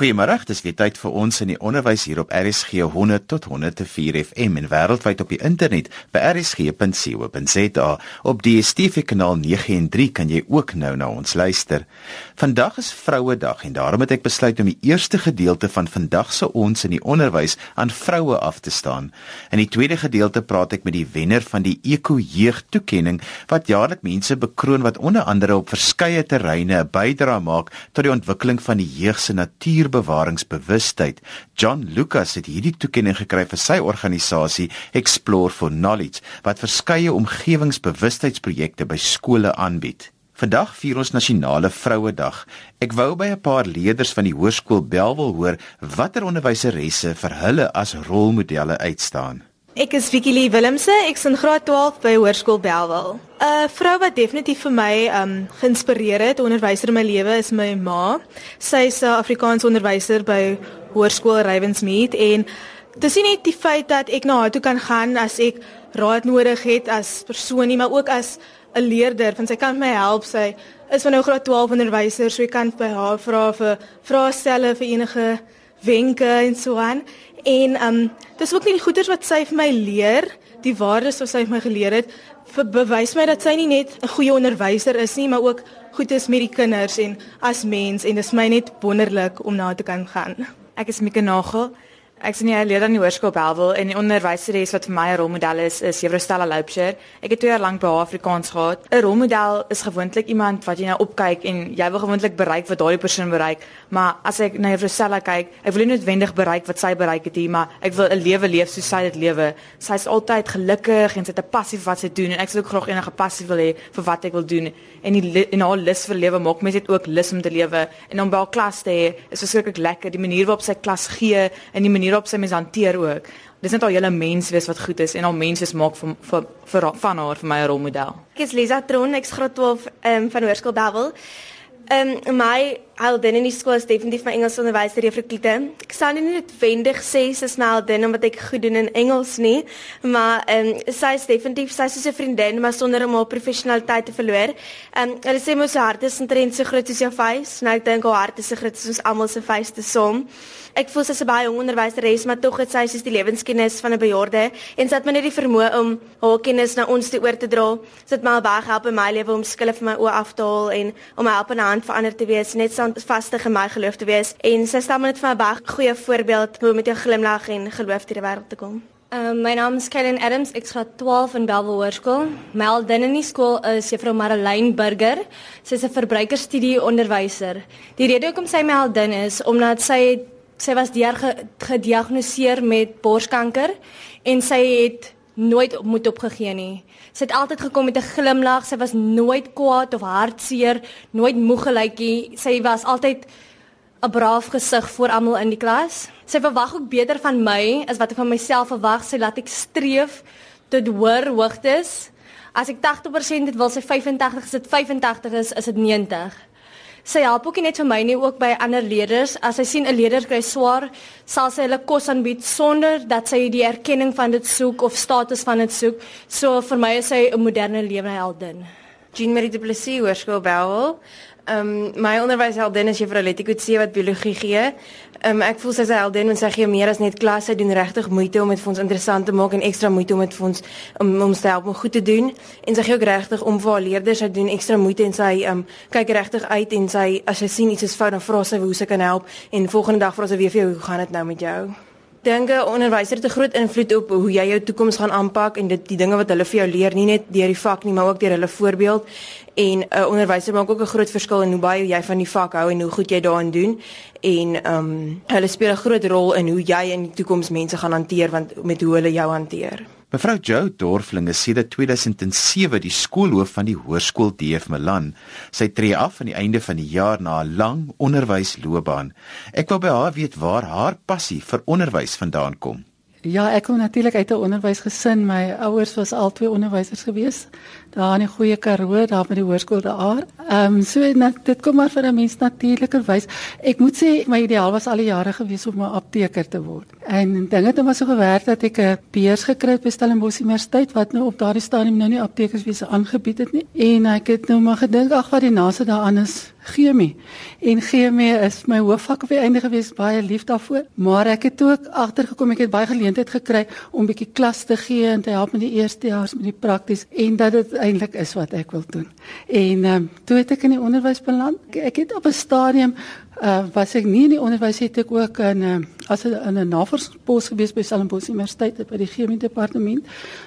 Goeiemôre, dis weer tyd vir ons in die onderwys hier op RSG 100 tot 104 FM en wêreldwyd op die internet by rsg.co.za. Op die DStv kanaal 913 kan jy ook nou na ons luister. Vandag is Vrouedag en daarom het ek besluit om die eerste gedeelte van vandag se ons in die onderwys aan vroue af te staan. In die tweede gedeelte praat ek met die wenner van die Eko Jeug Toekenning wat jaarliks mense bekroon wat onder andere op verskeie terreine 'n bydrae maak tot die ontwikkeling van die jeug se natuur bewaringsbewustheid. John Lucas het hierdie toekenning gekry vir sy organisasie Explore for Knowledge wat verskeie omgewingsbewustheidsprojekte by skole aanbied. Vandag vier ons nasionale vrouedag. Ek wou by 'n paar leerders van die hoërskool Belwel hoor watter onderwyseresse vir hulle as rolmodelle uitstaan. Ek is Vicky Lee Willemse, ek's in graad 12 by Hoërskool Belwel. 'n Vrou wat definitief vir my um geïnspireer het, onderwyser in my lewe is my ma. Sy is 'n Afrikaans onderwyser by Hoërskool Ravensmead en dis nie net die feit dat ek na haar toe kan gaan as ek raad nodig het as persoon nie, maar ook as 'n leerder, want sy kan my help. Sy is van nou graad 12 onderwyser, so ek kan by haar vra vir vrae stelle vir enige wenke en so aan. En ehm um, dis ook nie die goeders wat sy vir my leer, die waardes wat sy vir my geleer het, vir bewys my dat sy nie net 'n goeie onderwyser is nie, maar ook goed is met die kinders en as mens en dis my net wonderlik om na te kan gaan. Ek is Mieke Nagel. Ek sien jy leer aan die hoërskool Belwel en die onderwyseres wat vir my 'n rolmodel is, is Juffrou Stella Loupsher. Ek het 2 jaar lank by Afrikaans gehad. 'n Rolmodel is gewoonlik iemand wat jy nou opkyk en jy wil gewoonlik bereik wat daardie persoon bereik. Maar as ek na Juffrou Stella kyk, ek wil nie noodwendig bereik wat sy bereik het nie, maar ek wil 'n lewe leef soos sy dit lewe. Sy is altyd gelukkig en sy het 'n passie vir wat sy doen en ek sou ook graag enige passie wil hê vir wat ek wil doen. En die en haar lus vir lewe maak my net ook lus om te lewe en om by haar klas te hê. Is verskriklik lekker die manier waarop sy klas gee en die manier manier op sy mens hanteer ook. Dis net al hele mens wees wat goed is en al mense maak vir, vir, vir van haar vir my rolmodel. Ek is Lisa Tron, ek's graad 12 um, van Hoërskool. Ehm um, my heldin in die skool is definitief my Engels onderwyser Juffrou Kliete. Ek sal nie net wendig sê sy is my heldin omdat ek goed doen in Engels nie, maar ehm um, sy is definitief sy is 'n vriendin maar sonder om haar professionaliteit te verloor. Ehm um, hulle sê mos haar hart is intrent so groot soos jou face. Nou ek dink haar hart is so groot soos ons almal se face te som. Ek voel sy is 'n baie jong onderwyseres, maar tog het sy soos die lewenskennis van 'n bejaarde en sy het my net die vermoë om haar kennis na ons toe oor te dra. Sy het my al baie gehelp in my lewe om skille vir my oë af te haal en om my help aan 'n hand vir ander te wees, net so vastig in my geloof te wees. En sy stel my net vir 'n baie goeie voorbeeld hoe om met jou glimlag en geloof deur die wêreld te kom. Um, my naam is Kellen Adams. Ek graad 12 in Belwel Hoërskool. My heldin in die skool is Juffrou Marlene Burger. Sy is 'n verbruikerstudie onderwyser. Die rede hoekom sy my heldin is omdat sy sy was gediagnoseer met borskanker en sy het nooit moed opgegee nie. Sy het altyd gekom met 'n glimlag. Sy was nooit kwaad of hartseer, nooit moeg gelykie. Sy was altyd 'n braaf gesig voor almal in die klas. Sy verwag ook beter van my as wat ek van myself verwag. Sy laat ek streef tot hoër hoogtes. As ek 80% het, wil sy 85, as dit 85 is, is dit 90. Sy help ook nie net vir my nie, ook by ander leerders. As sy sien 'n leerder kry swaar, sal sy hulle kos aanbied sonder dat sy die erkenning van dit soek of status van dit soek. So vir my is sy 'n moderne lewende heldin. Jean Marie Du Plessis, Hoërskool Bellville. Ehm um, my onderwysheldin is juffrou Letty Kutse wat biologie gee. Ehm um, ek voel sy is 'n heldin want sy gee meer as net klas, sy doen regtig moeite om dit vir ons interessant te maak en ekstra moeite om dit vir ons om ons te help om goed te doen. En sy gee ook regtig om vir haar leerders, sy doen ekstra moeite en sy ehm um, kyk regtig uit en sy as sy sien iets is fout dan vra sy hoe sy kan help en volgende dag vra sy weer vir jou hoe gaan dit nou met jou? Dink 'n onderwyser het 'n groot invloed op hoe jy jou toekoms gaan aanpak en dit die dinge wat hulle vir jou leer nie net deur die vak nie maar ook deur hulle voorbeeld en 'n uh, onderwyser maak ook 'n groot verskil in hoe baie jy van die vak hou en hoe goed jy daarin doen en ehm um, hulle speel 'n groot rol in hoe jy in die toekoms mense gaan hanteer want met hoe hulle jou hanteer. Mevrou Jo Dorflinge sê dat 2007 die skoolhoof van die hoërskool DF Milan sy tree af aan die einde van die jaar na 'n lang onderwysloopbaan. Ek wou by haar weet waar haar passie vir onderwys vandaan kom. Ja, ek kom natuurlik uit 'n onderwysgesin. My ouers was albei onderwysers gewees. Daar in die goeie Karoo, daar by die hoërskool daar. Ehm um, so net dit kom maar vir 'n mens natuurlikerwys. Ek moet sê my ideaal was al die jare gewees om 'n apteker te word. En dinge het hom so gewerk dat ek 'n beurs gekry het by Stellenbosch Universiteit wat nou op daardie stadium nou nie aptekerswese aangebied het nie. En ek het nou maar gedink ag wat die naaste daaraan is chemie. En chemie is my hoofvak op die einde gewees, baie lief daarvoor. Maar ek het ook agtergekom ek het baie geleenthede gekry om bietjie klas te gee en te help met die eerste jaars met die prakties en dat dit eintlik is wat ek wil doen. En ehm um, toe het ek in die onderwys beland. Ek het op 'n stadium uh was ek nie in die onderwys het ek ook in uh, as 'n 'n navorsingspos gewees by Stellenbosch Universiteit by die chemie departement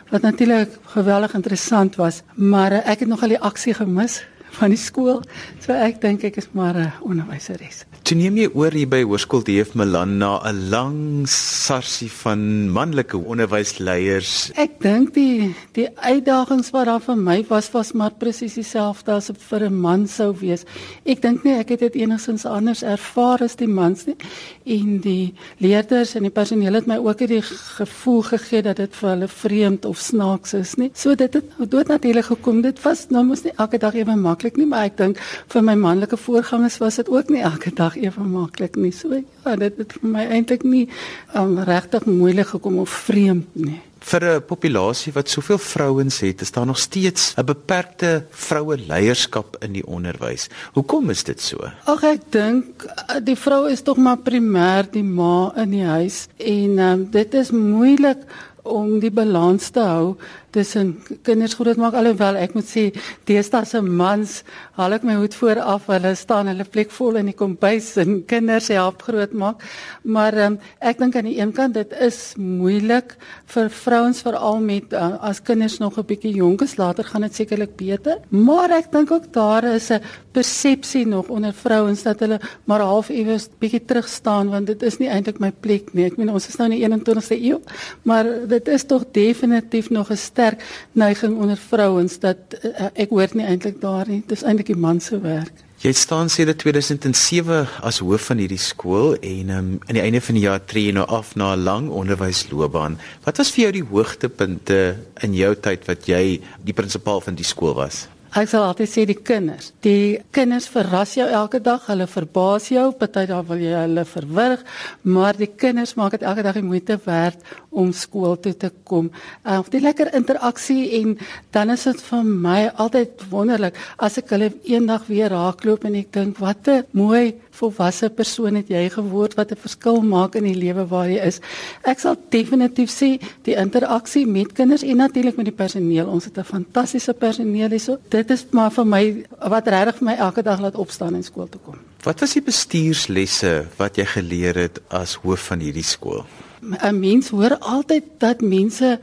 wat natuurlik geweldig interessant was, maar uh, ek het nogal die aksie gemis van die skool. So ek dink ek is maar 'n onderwyseres. Toe neem jy oor hier by Hoërskool DF Milan na 'n lang sarsie van manlike onderwysleiers. Ek dink die die uitdagings wat daar vir my was was maar presies dieselfde as vir 'n man sou wees. Ek dink nie ek het dit enigsins anders ervaar as die mans nie. En die leerders en die personeel het my ook die gevoel gegee dat dit vir hulle vreemd of snaaks is nie. So dit het dood natuurlik gekom. Dit was nou mos nie elke dag ewe maklik nie, maar ek dink vir my manlike voorgangers was dit ook nie elke dag regtig ewe maklik nie. So ja, dit het vir my eintlik nie um, regtig moeilik gekom of vreemd nie. Vir 'n populasie wat soveel vrouens het, is daar nog steeds 'n beperkte vroue leierskap in die onderwys. Hoekom is dit so? Ag ek dink uh, die vrou is tog maar primêr die ma in die huis en um, dit is moeilik om die balans te hou tussen kinders grootmaak alhoewel ek moet sê deesdae se mans haal ek my hoed voor af hulle staan hulle plek vol in die kombuis en kinders help grootmaak maar um, ek dink aan die een kant dit is moeilik vir vrouens veral met uh, as kinders nog 'n bietjie jonk is later gaan dit sekerlik beter. Maar ek dink ook daar is 'n persepsie nog onder vrouens dat hulle maar half iewers bietjie terug staan want dit is nie eintlik my plek nie. Ek meen ons is nou in die 21ste eeu maar dit is tog definitief nog 'n sterk neiging onder vrouens dat uh, ek hoor nie eintlik daar nie. Dis eintlik die man se werk. Jy staan sedert 2007 as hoof van hierdie skool en um, aan die einde van die jaar tree jy nou af na 'n lang onderwysloopbaan. Wat was vir jou die hoogtepunte in jou tyd wat jy die prinsipaal van die skool was? Ek sal altyd sê die kinders. Die kinders verras jou elke dag. Hulle verbaas jou. Party daar wil jy hulle verwrig, maar die kinders maak dit elke dag die moeite werd om skool toe te kom. Uh, die lekker interaksie en dan is dit vir my altyd wonderlik as ek hulle eendag weer raakloop en ek dink wat 'n mooi volwasse persoon het jy geword wat 'n verskil maak in die lewe waar jy is. Ek sal definitief sê die interaksie met kinders en natuurlik met die personeel. Ons het 'n fantastiese personeel hierso. Dit dit is maar vir my wat regtig vir my elke dag laat opstaan en skool toe kom. Wat was die bestuurslesse wat jy geleer het as hoof van hierdie skool? 'n Mens hoor altyd dat mense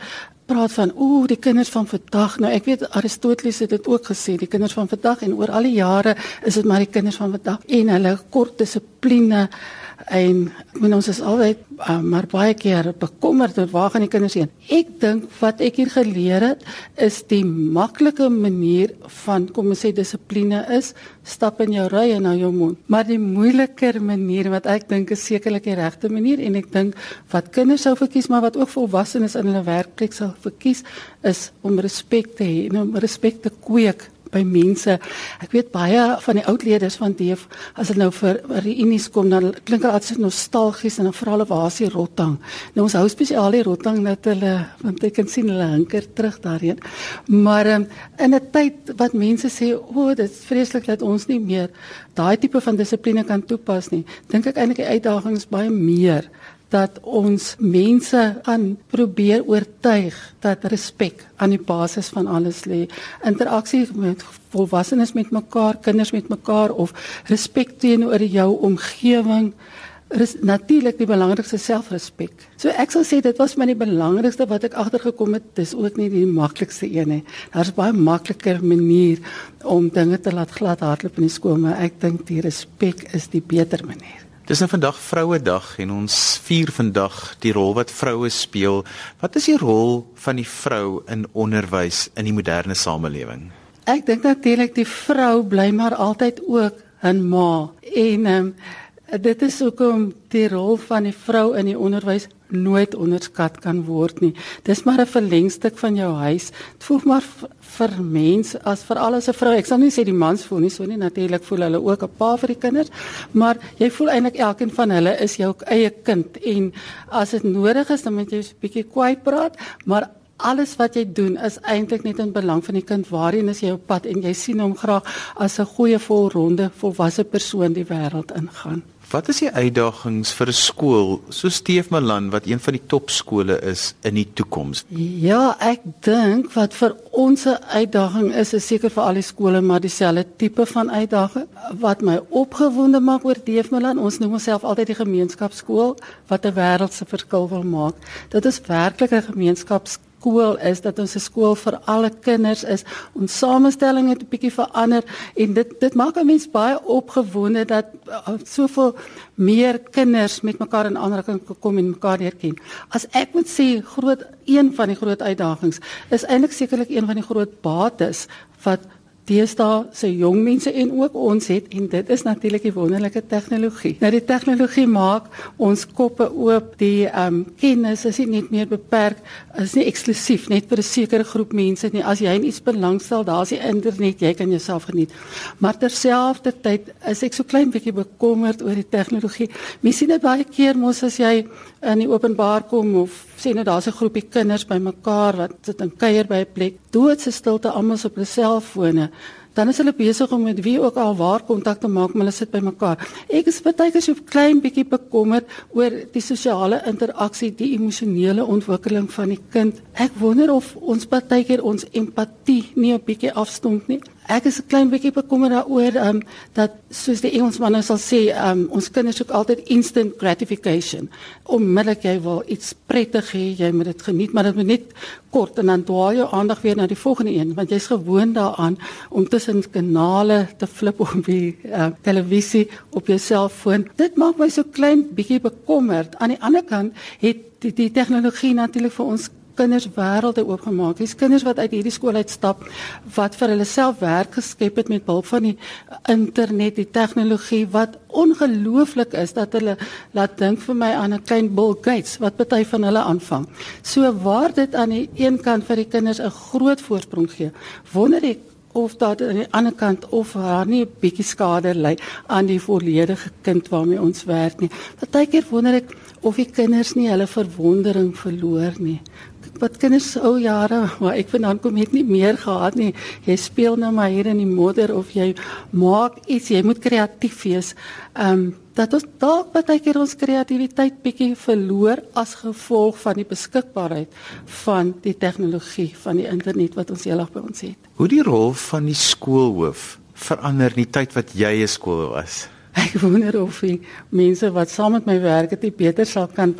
praat van ooh die kinders van vandag. Nou ek weet Aristoteles het dit ook gesê, die kinders van vandag en oor al die jare is dit maar die kinders van vandag en hulle kort dissipline en men ons is altyd uh, maar baie keer bekommerd oor waar gaan die kinders heen. Ek dink wat ek hier geleer het is die maklike manier van kom ons sê dissipline is stap in jou ry en nou jou mond. Maar die moeiliker manier wat ek dink is sekerlik die regte manier en ek dink wat kinders sou verkies maar wat ook volwassenes in hulle werkplek sal verkies is om respek te hê en om respek te kweek by mense. Ek weet baie van die oud leerders van DEF as hulle nou vir reunies kom dan klink dit altyd nostalgies en dan vra hulle waar is die rottang. Nou ons hou spesiaal die rottang dat hulle want ek kan sien hulle hinker terug daarheen. Maar um, in 'n tyd wat mense sê o, oh, dit is vreeslik dat ons nie meer daai tipe van dissipline kan toepas nie. Dink ek eintlik die uitdagings baie meer dat ons mense aan probeer oortuig dat respek aan die basis van alles lê. Interaksie met volwassenes met mekaar, kinders met mekaar of respek teenoor jou omgewing is natuurlik die belangrikste selfrespek. So ek sal sê dit was my die belangrikste wat ek agtergekom het. Dis ook nie die maklikste een nie. Daar's baie makliker manier om dinge te laat glad hardloop in die skool, maar ek dink die respek is die beter manier. Dis nou vandag Vrouedag en ons vier vandag die rol wat vroue speel. Wat is die rol van die vrou in onderwys in die moderne samelewing? Ek dink natuurlik die vrou bly maar altyd ook 'n ma en um, Dit is hoekom die rol van die vrou in die onderwys nooit onderskat kan word nie. Dis maar 'n verlengstuk van jou huis. Dit voel maar vir mense as veral as 'n vrou. Ek sal nie sê die mans voel nie so nie. Natuurlik voel hulle ook 'n pa vir die kinders, maar jy voel eintlik elkeen van hulle is jou eie kind en as dit nodig is dan moet jy 'n bietjie kwaai praat, maar alles wat jy doen is eintlik net in belang van die kind. Waarheen is jy op pad en jy sien hom graag as 'n goeie volronde volwasse persoon die wêreld ingaan. Wat is die uitdagings vir 'n skool so Steef Malan wat een van die topskole is in die toekoms? Ja, ek dink wat vir ons 'n uitdaging is, is seker vir al die skole maar dieselfde tipe van uitdaging. Wat my opgewonde maak oor Steef Malan, ons noem onsself altyd die gemeenskapskool wat 'n wêreldse verskil wil maak. Dit is werklik 'n gemeenskapskool skool is dat ons 'n skool vir alle kinders is. Ons samestelling het 'n bietjie verander en dit dit maak 'n mens baie opgewonde dat uh, soveel meer kinders met mekaar in aanraking kom en mekaar leer ken. As ek moet sê groot een van die groot uitdagings is eintlik sekerlik een van die groot bates wat deesdae se jong mense en ook ons het en dit is natuurlik die wonderlike tegnologie. Nou die tegnologie maak ons koppe oop. Die ehm um, kennis is nie net meer beperk, is nie eksklusief net vir 'n sekere groep mense nie. As jy in iets belangstel, daar's die internet, jy kan jouself geniet. Maar terselfdertyd is ek so klein bietjie bekommerd oor die tegnologie. Mens sien dit baie keer mos as jy in die openbaar kom of sien nou daar's 'n groepie kinders bymekaar wat sit en kuier by 'n plek. Doodse stilte almal op hulle selfone dan is hulle besig om met wie ook al waar kontak te maak, maar hulle sit by mekaar. Ek is baie keer so klein bietjie bekommerd oor die sosiale interaksie, die emosionele ontwikkeling van die kind. Ek wonder of ons baie keer ons empatie nie 'n bietjie afstomp nie. Ek is 'n klein bietjie bekommerd daaroor um, dat soos die Engelsman nou sal sê, um, ons kinders soek altyd instant gratification. Onmiddellik jy wil iets prettig hê, jy moet dit geniet, maar dit moet net kort en dan dwaal jou aandag weer na die volgende een, want jy's gewoond daaraan om tussen kanale te flip op die uh, televisie op jou selfoon. Dit maak my so klein bietjie bekommerd. Aan die ander kant het die, die tegnologie natuurlik vir ons kinders wêrelde oopgemaak. Dis kinders wat uit hierdie skool uitstap wat vir hulle self werk geskep het met hulp van die internet, die tegnologie wat ongelooflik is dat hulle laat dink vir my aan 'n klein Bill Gates wat party van hulle aanvang. So waar dit aan die een kant vir die kinders 'n groot voorsprong gee, wonder ek of dat aan die ander kant of haar nie 'n bietjie skade lê aan die volledige kind waarmee ons werk nie. Partykeer wonder ek of die kinders nie hulle verwondering verloor nie wat kinders ou jare waar ek vandaan kom het nie meer gehad nie. Jy speel nou maar hier in die modder of jy maak iets, jy moet kreatief wees. Ehm um, dat ons dalk baie keer ons kreatiwiteit bietjie verloor as gevolg van die beskikbaarheid van die tegnologie van die internet wat ons heeldag by ons het. Hoe die rol van die skoolhoof verander in die tyd wat jy 'n skoolhoof was? Ek wonder of die mense wat saam met my werk het, beter sal kan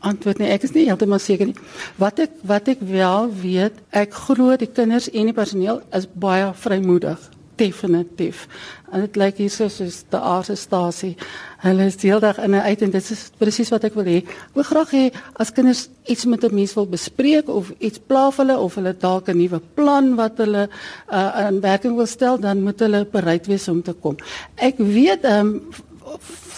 antwoord nie. Ek is nie heeltemal seker nie. Wat ek wat ek wel weet, ek glo die kinders en die personeel is baie vrymoedig. Definitief. En dit lyk hier soos die aardstasie. Hulle is deeldag in 'n uit en dit is presies wat ek wil hê. Ek wil graag hê as kinders iets met 'n mens wil bespreek of iets pla hulle of hulle dalk 'n nuwe plan wat hulle uh, in werking wil stel, dan moet hulle bereid wees om te kom. Ek weet ehm um,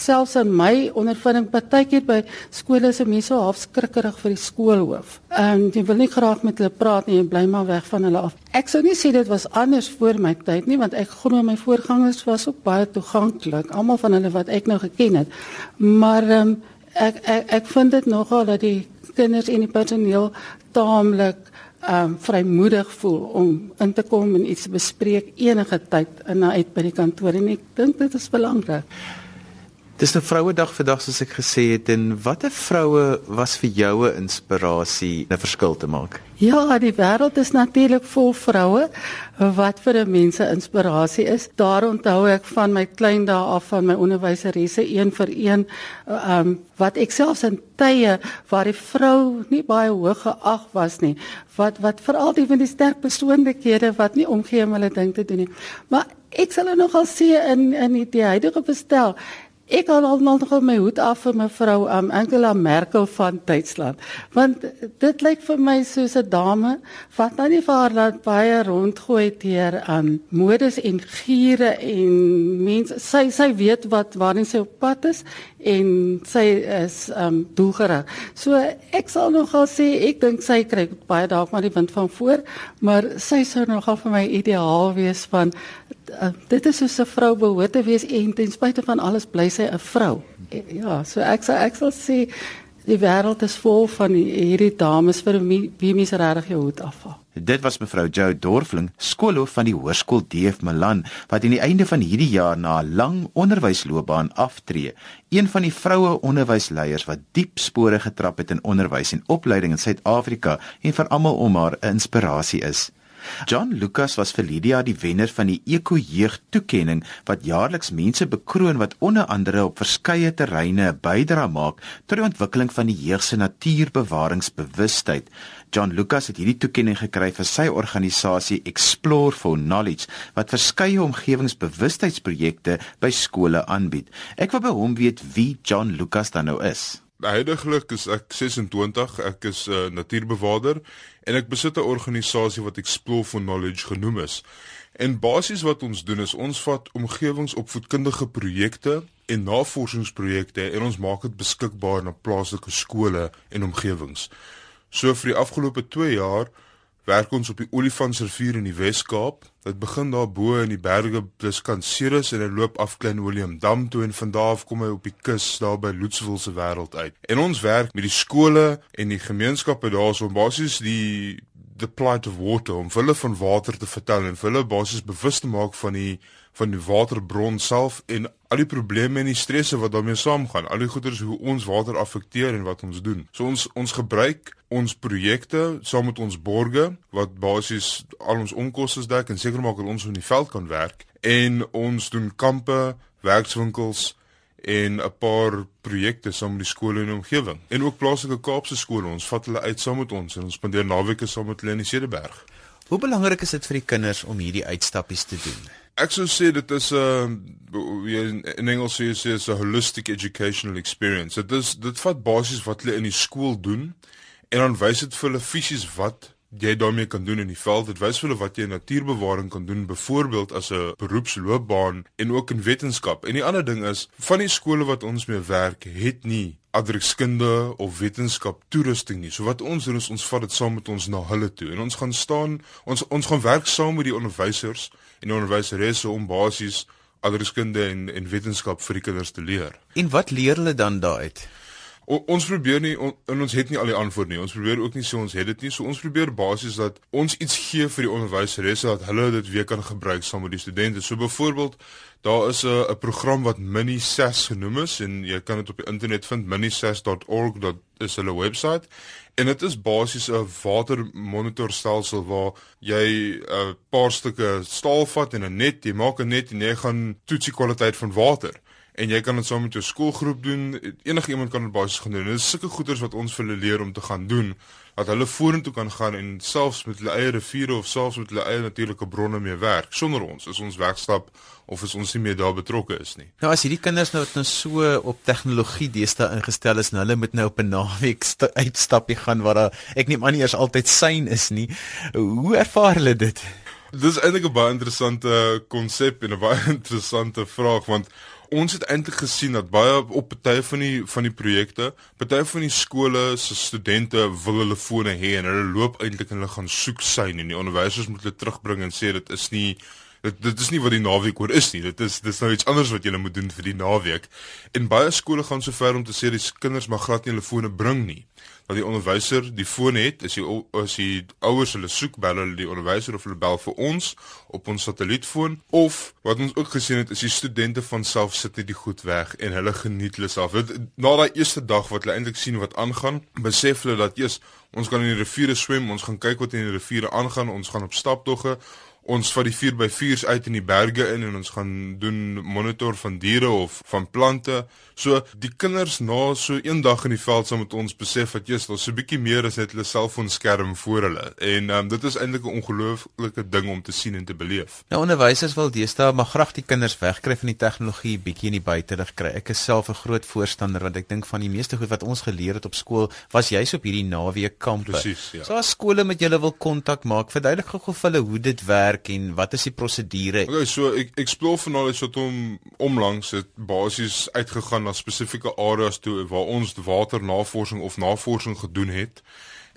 selfs in my ondervinding partykeer by skole is mense half skrikkerig vir die skoolhoof. Ehm jy wil nie graag met hulle praat nie, jy bly maar weg van hulle af. Ek sou nie sê dit was anders voor my tyd nie, want ek glo my voorgangers was ook baie toeganklik, almal van hulle wat ek nou geken het. Maar ehm um, ek ek ek vind dit nogal dat die kinders en die personeel taamlik um, vrymoedig voel om in te kom en iets te bespreek enige tyd in en uit by die kantoor en ek dink dit is belangrik. Dis 'n Vrouedag vandag soos ek gesê het en watter vroue was vir jou 'n inspirasie, 'n verskil te maak? Ja, die wêreld is natuurlik vol vroue wat vir 'n mense inspirasie is. Daar onthou ek van my klein dae af van my onderwyseresse een vir een um, wat ek selfs in tye waar die vrou nie baie hoog geag was nie, wat wat veral die van die sterk persoonlikhede wat nie omgee om hulle ding te doen nie. Maar ek sal nogal sê in in die, die huidige bestel Ek haal al nog my hoed af vir mevrou um, Angela Merkel van Duitsland. Want dit lyk vir my soos 'n dame wat nou nie vir haar laat baie rondgooi teer aan um, modes en giere en mense sy sy weet wat waarin sy op pad is en sy is um doelgerig. So ek sal nogal sê ek dink sy kry baie dalk maar die wind van voor, maar sy sou nogal vir my ideaal wees van uh, dit is soos 'n vrou behoort te wees en ten spyte van alles bly sy 'n vrou. Ja, so ek sal ek sal sê die wêreld is vol van hierdie dames vir wie mens regtig jou hoed afval. Dit was mevrou Jo Dorfling, skoolhoof van die Hoërskool DF Milan, wat aan die einde van hierdie jaar na 'n lang onderwysloopbaan aftree. Een van die vroue onderwysleiers wat diep spore getrap het in onderwys en opleiding in Suid-Afrika en vir almal om haar 'n inspirasie is. John Lucas was vir Lydia die wenner van die Eko Jeug toekenning wat jaarliks mense bekroon wat onder andere op verskeie terreine 'n bydrae maak tot die ontwikkeling van die jeug se natuurbewaringsbewustheid. John Lucas het hierdie toekenning gekry vir sy organisasie Explore for Knowledge wat verskeie omgewingsbewustheidsprojekte by skole aanbied. Ek wil by hom weet wie John Lucas dan nou is. Heidiglik is ek 26, ek is 'n uh, natuurbewaarder en ek besit 'n organisasie wat Explore for Knowledge genoem is. En basies wat ons doen is ons vat omgewingsopvoedkundige projekte en navorsingsprojekte en ons maak dit beskikbaar na plaaslike skole en omgewings. So vir die afgelope 2 jaar werk ons op die Olifantsrivier in die Wes-Kaap. Dit begin daar bo in die berge plus Kanserus en dit loop af Klein Willem Dam toe en van daar af kom hy op die kus daar by Loetswil se wêreld uit. En ons werk met die skole en die gemeenskappe daarso om basies die the plight of water om hulle van water te vertel en hulle basies bewus te maak van die van die waterbron self en al die probleme en die stresse wat daarmee saamgaan. Al die goeders hoe ons water affekteer en wat ons doen. So ons ons gebruik ons projekte saam met ons borgers wat basies al ons onkoste dek en seker maak dat ons in die veld kan werk en ons doen kampe, werkswinkels en 'n paar projekte saam met die skole in die omgewing en ook plaaslike Kaapse skole. Ons vat hulle uit saam met ons en ons spandeer naweke saam met hulle in die Cederberg. Hoe belangrik is dit vir die kinders om hierdie uitstappies te doen? Ek sou sê dit is 'n uh, in Engels sê jy is 'n holistic educational experience. Dit is dit vat basies wat hulle in die skool doen en dan wys dit vir hulle fisies wat jy daarmee kan doen in die veld. Dit wys vir hulle wat jy in natuurbewaring kan doen, byvoorbeeld as 'n beroepsloopbaan en ook in wetenskap. En die ander ding is, van die skole wat ons mee werk, het nie adreskunde of wetenskap toerusting nie. So wat ons doen is ons vat dit saam met ons na hulle toe en ons gaan staan, ons ons gaan werk saam met die onderwysers en onderwyseresse om basies adreskunde en en wetenskap vir die kinders te leer. En wat leer hulle dan daaruit? O, ons probeer nie on, ons het nie al die antwoorde nie. Ons probeer ook nie sê ons het dit nie. So ons probeer basies dat ons iets gee vir die onderwyseresse dat hulle dit weer kan gebruik saam met die studente. So byvoorbeeld, daar is 'n 'n program wat MiniSAS genoem is en jy kan dit op die internet vind minisas.org. Dit is hulle webwerf en dit is basies 'n watermonitorstelsel waar jy 'n paar stukke staal vat en 'n net, jy maak 'n net en jy gaan toets die kwaliteit van water en jy kan dit saam met jou skoolgroep doen. Enige iemand kan dit basies gaan doen. Dit is sulke goeders wat ons vir hulle leer om te gaan doen dat hulle vorentoe kan gaan en selfs met hulle eie riviere of selfs met hulle eie natuurlike bronne mee werk sonder ons as ons wegstap of as ons nie meer daar betrokke is nie. Nou as hierdie kinders nou net so op tegnologie deesdae ingestel is en hulle moet nou op 'n naweek uitstappie gaan waar daar ek nie maar nie eers altyd sein is nie. Hoe ervaar hulle dit? Dis eintlik 'n baie interessante konsep en 'n baie interessante vraag want ons het eintlik gesien dat baie op baie van die van die projekte, baie van die skole se studente wil hulle fone hê en hulle loop eintlik en hulle gaan soek syne en die onderwysers moet hulle terugbring en sê dit is nie dit dit is nie wat die naweek oor is nie. Dit is dis nou iets anders wat jy moet doen vir die naweek. En baie skole gaan so ver om te sê die kinders mag glad nie hulle fone bring nie dat die onderwyser die foon het, is die as die ouers hulle soek bel hulle die onderwyser of hulle bel vir ons op ons satellietfoon of wat ons ook gesien het is die studente van self sit net die goed weg en hulle geniet hulle self. Na daai eerste dag wat hulle eintlik sien wat aangaan, besef hulle dat eers ons gaan in die riviere swem, ons gaan kyk wat in die riviere aangaan, ons gaan op staptogge ons vat die 4x4s uit in die berge in en ons gaan doen monitor van diere of van plante. So die kinders na so eendag in die veld sal met ons besef dat jy's daar's so 'n bietjie meer as net hulle selfoonskerm voor hulle. En um, dit is eintlik 'n ongelooflike ding om te sien en te beleef. Nou onderwysers wil deesdae maar graag die kinders wegkry van die tegnologie bietjie in die buitelug kry. Ek is self 'n groot voorstander want ek dink van die meeste goed wat ons geleer het op skool was juis op hierdie naweek kampe. Presies, ja. So as skole met julle wil kontak maak, verduidelik gou vir hulle hoe dit werk en wat is die prosedure? Okay, so ek Explore for Knowledge het hom omlangs het basies uitgegaan na spesifieke areas toe waar ons waternavorsing of navorsing gedoen het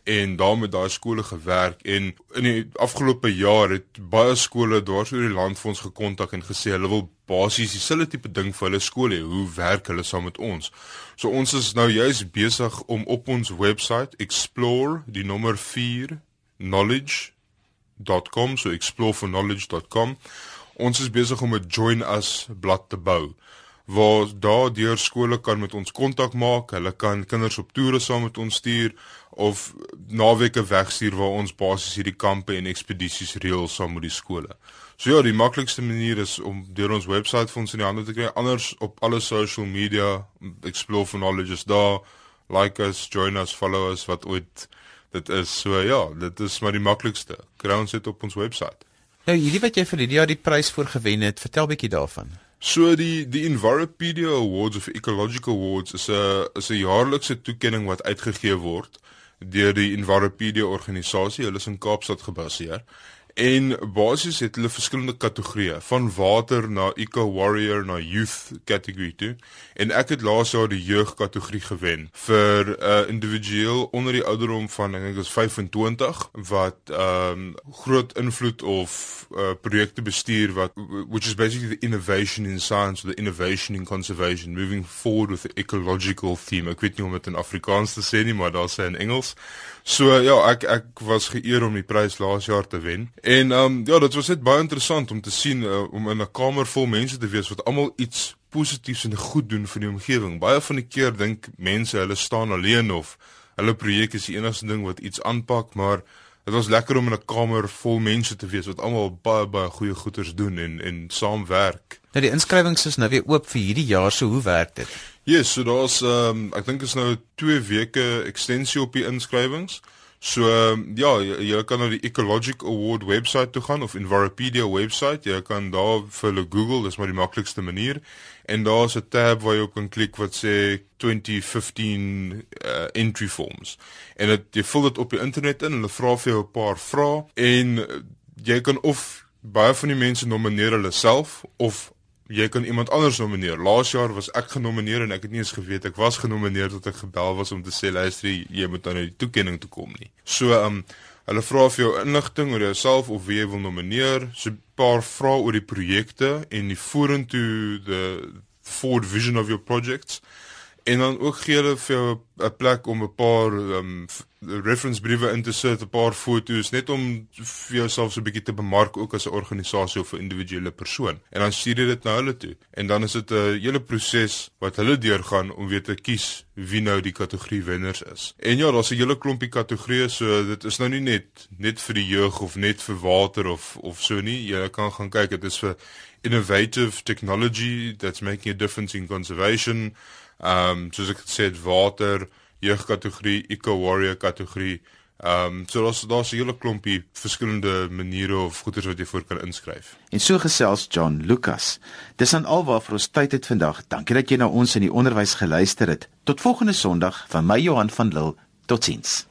en daarmee daai skole gewerk en in die afgelope jaar het baie skole dwars oor die land vir ons gekontak en gesê hulle wil basies dieselfde tipe ding vir hulle skole. Hoe werk hulle saam met ons? So ons is nou juis besig om op ons webwerf explore die nommer 4 knowledge.com so exploreforknowledge.com ons is besig om 'n join us blad te bou waar daardeur skole kan met ons kontak maak. Hulle kan kinders op toere saam met ons stuur of naweke wegstuur waar ons basies hierdie kampe en ekspedisies reël saam met die skole. So ja, die maklikste manier is om deur ons webwerf vir ons in die hande te kry. Anders op alle social media, explore for knowledge is daar. Like us, join us, follow us wat ooit dit is. So ja, dit is maar die maklikste. Ons dit op ons webwerf. Nou hierdie wat jy vir hierdie jaar die prys voor gewen het, vertel bietjie daarvan. So die die Enviropedia Awards of Ecological Awards is 'n is 'n jaarlikse toekenning wat uitgegee word deur die Enviropedia organisasie. Hulle is in Kaapstad gebaseer. En basies het hulle verskillende kategorieë van water na eco warrior na youth category toe. En ek het laas jaar die jeug kategorie gewen vir 'n uh, individueel onder die ouderdom van ek dink is 25 wat ehm um, groot invloed of uh, projekte bestuur wat which is basically the innovation in science or the innovation in conservation moving forward with the ecological theme. Ek weet nie hoe om dit in Afrikaans te sê nie, maar daar sê in Engels. So ja, ek ek was geëer om die prys laas jaar te wen. En ehm um, ja, dit was net baie interessant om te sien uh, om in 'n kamer vol mense te wees wat almal iets positiefs en goed doen vir die omgewing. Baie van die keer dink mense hulle staan alleen of hulle projek is die enigste ding wat iets aanpak, maar dit was lekker om in 'n kamer vol mense te wees wat almal baie baie goeie goeders doen en en saamwerk. Nou die inskrywings is nou weer oop vir hierdie jaar, so hoe werk dit? Ja, yes, so daar's ehm um, ek dink is nou 2 weke ekstensie op die inskrywings. So um, ja, jy, jy kan na die Ecologic Award webwerf toe gaan of Enviropedia webwerf. Jy kan daar vir hulle Google, dis maar die maklikste manier. En daar's 'n tab waar jy op kan klik wat sê 2015 uh, entry forms. En dit jy vul dit op die internet in en hulle vra vir jou 'n paar vrae en uh, jy kan of baie van die mense nomineer hulle self of jy kan iemand anders nomineer. Laas jaar was ek genomineer en ek het nie eens geweet ek was genomineer tot ek gebel was om te sê luister jy moet nou die toekenning toe kom nie. So um hulle vra vir jou inligting oor jouself of wie jy wil nomineer, so 'n paar vrae oor die projekte en die vorentoe the forward vision of your projects. En dan ook gee hulle vir jou 'n plek om 'n paar um reference briewe in te sit, 'n paar foto's net om vir jouself so 'n bietjie te bemark ook as 'n organisasie of 'n individuele persoon. En dan stuur jy dit na hulle toe. En dan is dit 'n hele proses wat hulle deurgaan om weer te kies wie nou die kategorie wenners is. En ja, daar's 'n hele klompie kategorieë, so dit is nou nie net net vir die jeug of net vir water of of so nie. Jy kan gaan kyk, dit is vir innovative technology that's making a difference in conservation. Ehm um, soos ek gesê het water, jeugkategorie, eco warrior kategorie. Ehm um, so daar's daar's 'n hele klompie verskillende maniere of goeders wat jy voor kan inskryf. En so gesels John Lucas. Dis aan alwaar vir ons tyd het vandag. Dankie dat jy na ons in die onderwys geluister het. Tot volgende Sondag van my Johan van Lille. Totsiens.